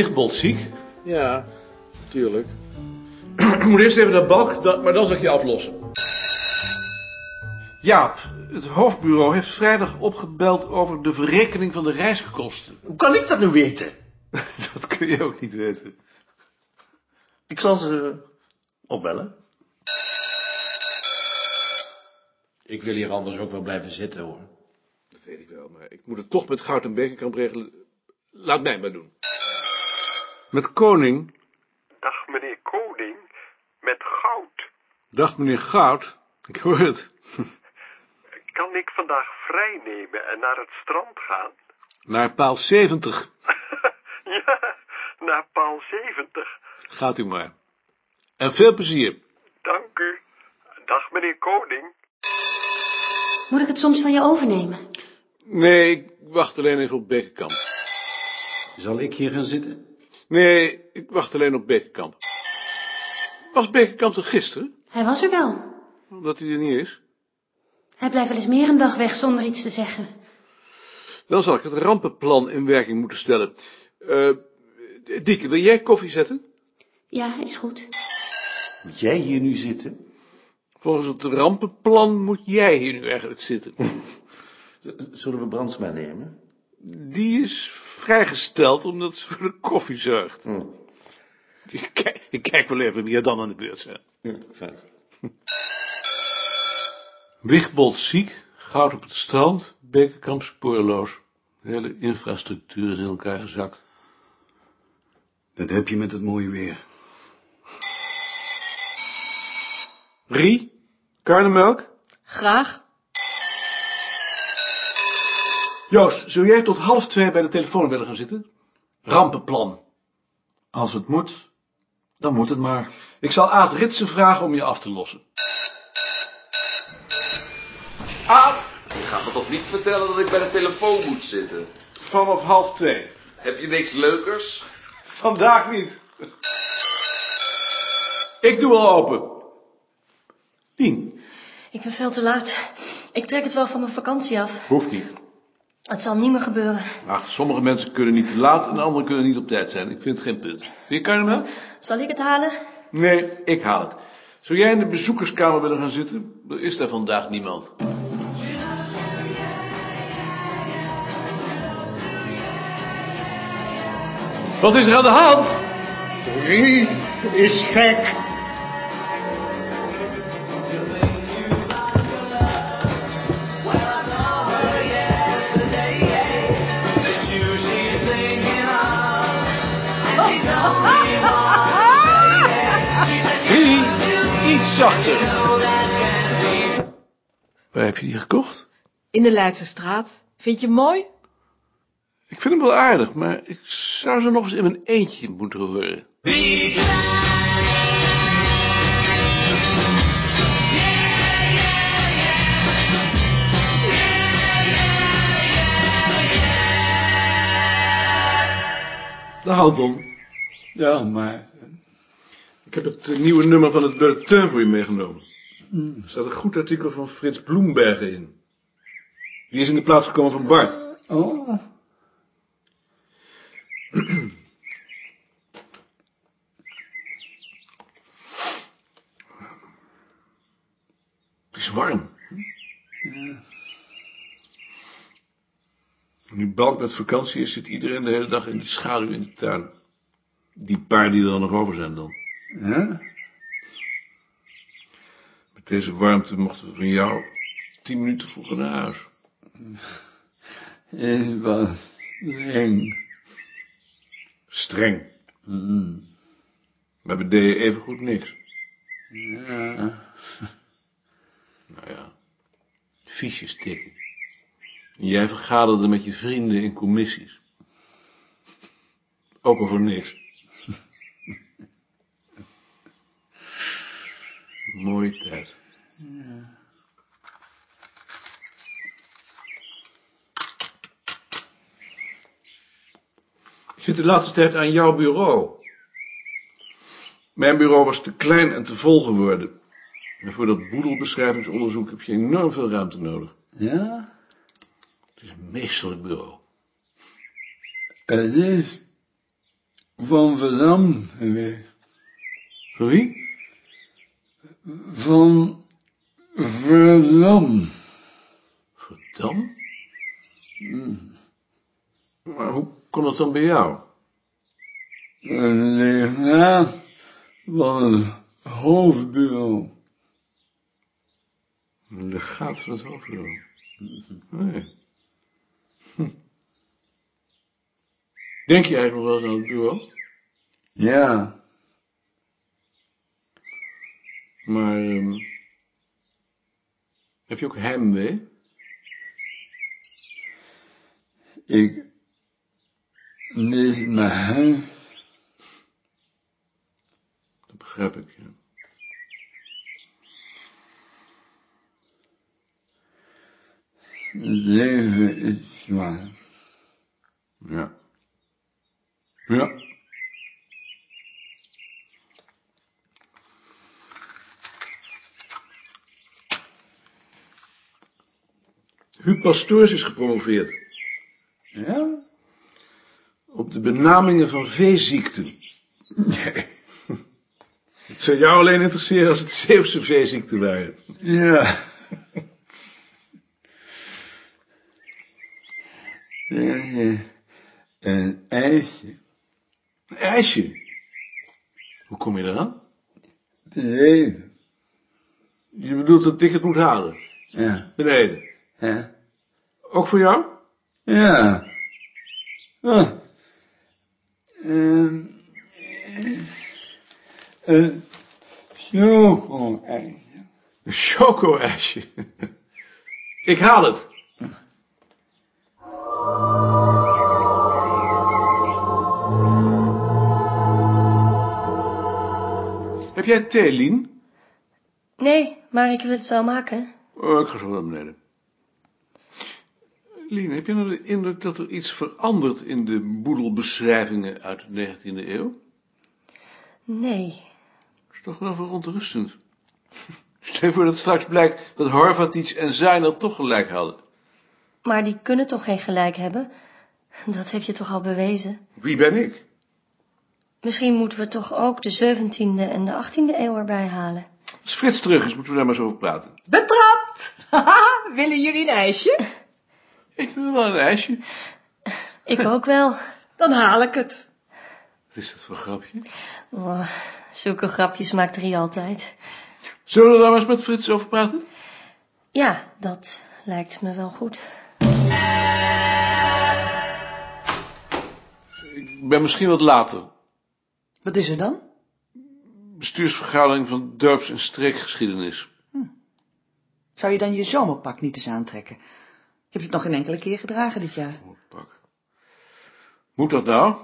Wigbold ziek? Ja, tuurlijk. Ik moet eerst even naar Balk, maar dan zal ik je aflossen. Jaap, het hoofdbureau heeft vrijdag opgebeld over de verrekening van de reiskosten. Hoe kan ik dat nu weten? Dat kun je ook niet weten. Ik zal ze opbellen. Ik wil hier anders ook wel blijven zitten, hoor. Dat weet ik wel, maar ik moet het toch met Goud en Bekerkamp regelen. Laat mij maar doen. Met Koning. Dag meneer Koning, met goud. Dag meneer Goud. Ik hoor het. Kan ik vandaag vrij nemen en naar het strand gaan? Naar paal 70. ja, naar paal 70. Gaat u maar. En veel plezier. Dank u. Dag meneer Koning. Moet ik het soms van je overnemen? Nee, ik wacht alleen even op Bekerkamp. Zal ik hier gaan zitten? Nee, ik wacht alleen op Bekerkamp. Was Bekerkamp er gisteren? Hij was er wel. Omdat hij er niet is? Hij blijft wel eens meer een dag weg zonder iets te zeggen. Dan zal ik het rampenplan in werking moeten stellen. Eh, Dieke, wil jij koffie zetten? Ja, is goed. Moet jij hier nu zitten? Volgens het rampenplan moet jij hier nu eigenlijk zitten. Zullen we Brandsma nemen? Die is vrijgesteld omdat ze voor de koffie zorgt. Hm. Ik kijk, ik kijk wel even wie er dan aan de beurt zijn. Ja, ziek, goud op het strand, Bekerkamp spoorloos. De hele infrastructuur is in elkaar gezakt. Dat heb je met het mooie weer. Rie, karnemelk? Graag. Joost, zul jij tot half twee bij de telefoon willen gaan zitten? Rampenplan. Als het moet, dan moet het maar. Ik zal Aad Ritsen vragen om je af te lossen. Aad, Je gaat me toch niet vertellen dat ik bij de telefoon moet zitten? vanaf half twee. Heb je niks leukers? Vandaag niet. Ik doe wel open. Tien. Ik ben veel te laat. Ik trek het wel van mijn vakantie af. Hoeft niet. Het zal niet meer gebeuren. Ach, sommige mensen kunnen niet te laat en anderen kunnen niet op tijd zijn. Ik vind het geen punt. Wil je karnemelk? Zal ik het halen? Nee, ik haal het. Zou jij in de bezoekerskamer willen gaan zitten? Er is daar vandaag niemand. Wat is er aan de hand? Rie is gek. Zachter. Waar heb je die gekocht? In de Leidse straat. Vind je hem mooi? Ik vind hem wel aardig, maar ik zou ze nog eens in mijn eentje moeten horen. De Anton. Ja, maar... Ik heb het nieuwe nummer van het bulletin voor je meegenomen. Er staat een goed artikel van Frits Bloembergen in. Die is in de plaats gekomen van Bart. Oh, Het is warm. Nu Balk met vakantie is, zit iedereen de hele dag in de schaduw in de tuin. Die paar die er dan nog over zijn dan. Ja? Met deze warmte mochten we van jou tien minuten vroeger naar huis. Het was eng. Streng. Mm. Maar we deden evengoed niks. Ja. Nou ja, fiches tikken. En jij vergaderde met je vrienden in commissies. Ook over niks. Mooie tijd. Ik zit de laatste tijd aan jouw bureau. Mijn bureau was te klein en te vol geworden. En voor dat boedelbeschrijvingsonderzoek heb je enorm veel ruimte nodig. Ja? Het is een meesterlijk bureau. Het is van Verdam geweest. Van wie? Van Verdam. Verdam? Maar hoe kon het dan bij jou? Een legaat van het hoofdbureau. Een legaat van het hoofdbureau. Nee. Hm. Denk je eigenlijk nog wel eens aan het bureau? Ja, Maar ehm, heb je ook heimwee? ik mis mijn huis. Dat begrijp ik, ja. Het leven is zwaar. Ja. Ja. Huub Pastoors is gepromoveerd Ja? op de benamingen van veeziekten. Nee. Het zou jou alleen interesseren als het Zeeuwse veeziekten waren. Ja. Een ijsje. Een ijsje. Hoe kom je eraan? Te leven. Je bedoelt dat ik het moet halen. Ja. Beneden. Ja. Ook voor jou? Ja. Ah. Ehm, eh, Een choco-ijsje. Een choco-ijsje. Ik haal het. Heb jij thee, Lien? Nee, maar ik wil het wel maken. Oh, ik ga zo naar beneden. Lien, heb je nou de indruk dat er iets verandert in de boedelbeschrijvingen uit de 19e eeuw? Nee. Dat is toch wel verontrustend. Stel je voor dat straks blijkt dat Horvatic en Zijner toch gelijk hadden. Maar die kunnen toch geen gelijk hebben? Dat heb je toch al bewezen? Wie ben ik? Misschien moeten we toch ook de 17e en de 18e eeuw erbij halen. Als Frits terug is, moeten we daar maar eens over praten. Betrapt! Haha, willen jullie een ijsje? Ik wil wel een ijsje. Ik ook wel. Dan haal ik het. Wat is dat voor een grapje? Oh, zulke grapjes maakt Rie altijd. Zullen we daar maar eens met Frits over praten? Ja, dat lijkt me wel goed. Ik ben misschien wat later. Wat is er dan? Bestuursvergadering van dorps- en streekgeschiedenis. Zou je dan je zomerpak niet eens aantrekken? Hebt het nog geen enkele keer gedragen dit jaar. Pak. Moet dat nou?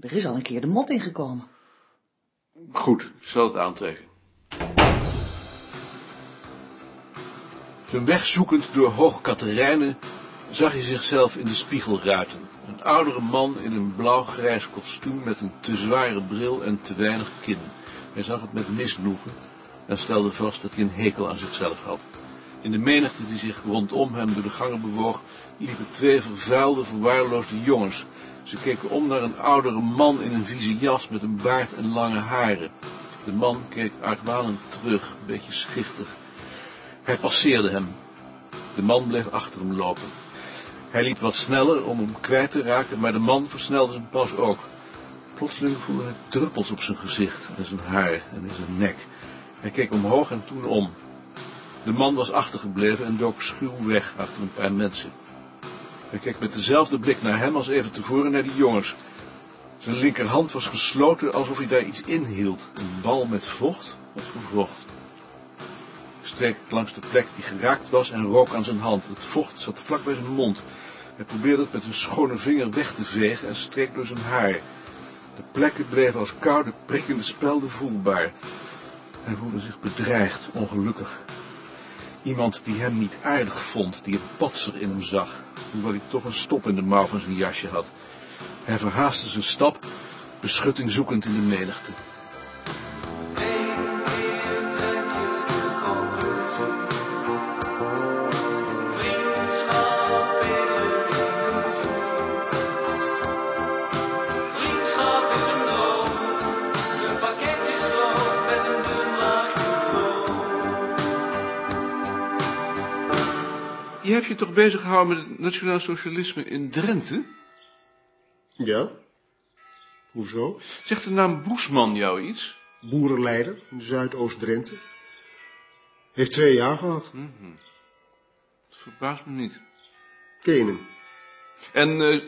Er is al een keer de mot ingekomen. Goed, ik zal het aantrekken. Zijn weg zoekend door Hoog Katerijnen zag hij zichzelf in de spiegel ruiten. Een oudere man in een blauw-grijs kostuum met een te zware bril en te weinig kin. Hij zag het met misnoegen en stelde vast dat hij een hekel aan zichzelf had. In de menigte die zich rondom hem door de gangen bewoog, liepen twee vervuilde, verwaarloosde jongens. Ze keken om naar een oudere man in een vieze jas met een baard en lange haren. De man keek argwanend terug, een beetje schichtig. Hij passeerde hem. De man bleef achter hem lopen. Hij liep wat sneller om hem kwijt te raken, maar de man versnelde zijn pas ook. Plotseling voelde hij druppels op zijn gezicht en zijn haar en in zijn nek. Hij keek omhoog en toen om. De man was achtergebleven en dook schuw weg achter een paar mensen. Hij keek met dezelfde blik naar hem als even tevoren naar die jongens. Zijn linkerhand was gesloten alsof hij daar iets in hield. Een bal met vocht? Voor vocht? Hij streek langs de plek die geraakt was en rook aan zijn hand. Het vocht zat vlak bij zijn mond. Hij probeerde het met een schone vinger weg te vegen en streek door zijn haar. De plekken bleven als koude, prikkende spelden voelbaar. Hij voelde zich bedreigd, ongelukkig. Iemand die hem niet aardig vond, die een patser in hem zag, hoewel hij toch een stop in de mouw van zijn jasje had. Hij verhaastte zijn stap, beschutting zoekend in de menigte. Je hebt je toch bezig gehouden met het nationaal socialisme in Drenthe? Ja? Hoezo? Zegt de naam Boesman jou iets? Boerenleider in Zuidoost-Drenthe. Heeft twee jaar gehad. Mhm. Dat verbaast me niet. Ken je hem? En eh,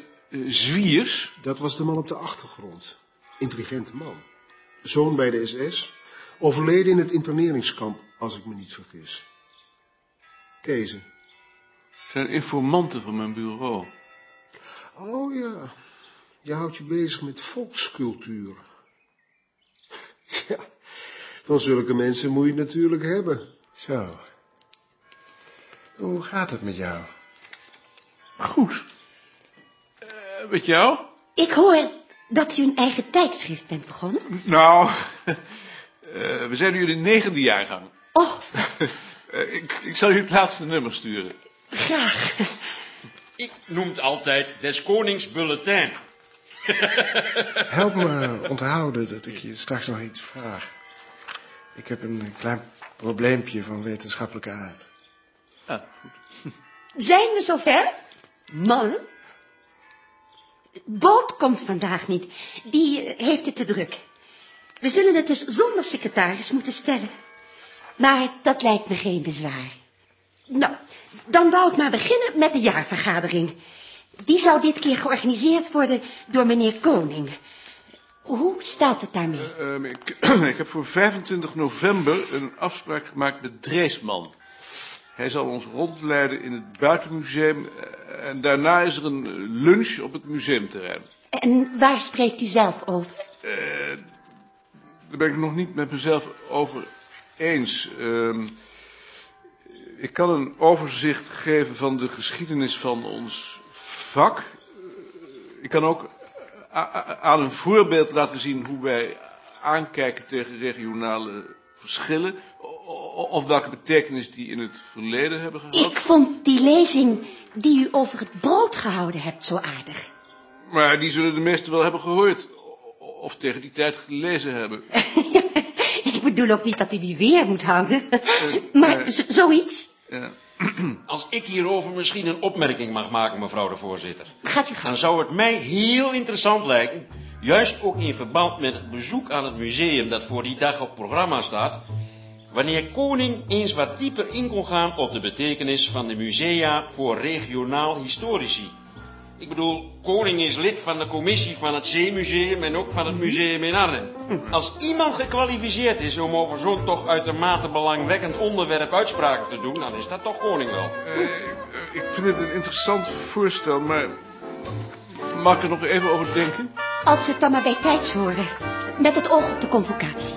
Zwiers? Dat was de man op de achtergrond. Intelligente man. Zoon bij de SS. Overleden in het interneringskamp, als ik me niet vergis. Kezen. Zijn informanten van mijn bureau. Oh ja, je houdt je bezig met volkscultuur. Ja, van zulke mensen moet je het natuurlijk hebben. Zo. Hoe gaat het met jou? Goed. Uh, met jou? Ik hoor dat u een eigen tijdschrift bent begonnen. Nou, uh, we zijn nu in de negende jaargang. Oh. uh, ik, ik zal u het laatste nummer sturen. Graag. Ik noem het altijd des konings bulletin. Help me onthouden dat ik je straks nog iets vraag. Ik heb een klein probleempje van wetenschappelijke aard. Ah, goed. Zijn we zover? Mannen? Boot komt vandaag niet. Die heeft het te druk. We zullen het dus zonder secretaris moeten stellen. Maar dat lijkt me geen bezwaar. Nou, dan wou ik maar beginnen met de jaarvergadering. Die zou dit keer georganiseerd worden door meneer Koning. Hoe staat het daarmee? Uh, uh, ik, ik, heb voor 25 november een afspraak gemaakt met Dreesman. Hij zal ons rondleiden in het buitenmuseum en daarna is er een lunch op het museumterrein. En waar spreekt u zelf over? Uh, daar ben ik nog niet met mezelf over eens. Ehm, ik kan een overzicht geven van de geschiedenis van ons vak. Ik kan ook aan een voorbeeld laten zien hoe wij aankijken tegen regionale verschillen. Of welke betekenis die in het verleden hebben gehad. Ik vond die lezing die u over het brood gehouden hebt zo aardig. Maar die zullen de meesten wel hebben gehoord. Of tegen die tijd gelezen hebben. Ik bedoel ook niet dat u die weer moet houden. Uh, maar uh, zoiets. Ja. Als ik hierover misschien een opmerking mag maken, mevrouw de voorzitter. Gaat u gaan. Dan zou het mij heel interessant lijken, juist ook in verband met het bezoek aan het museum dat voor die dag op programma staat, wanneer Koning eens wat dieper in kon gaan op de betekenis van de musea voor regionaal historici. Ik bedoel, Koning is lid van de commissie van het Zeemuseum en ook van het museum in Arnhem. Als iemand gekwalificeerd is om over zo'n toch uitermate belangwekkend onderwerp uitspraken te doen, dan is dat toch Koning wel. Uh, ik vind het een interessant voorstel, maar mag ik er nog even over denken? Als we het dan maar bij tijds horen, met het oog op de convocatie.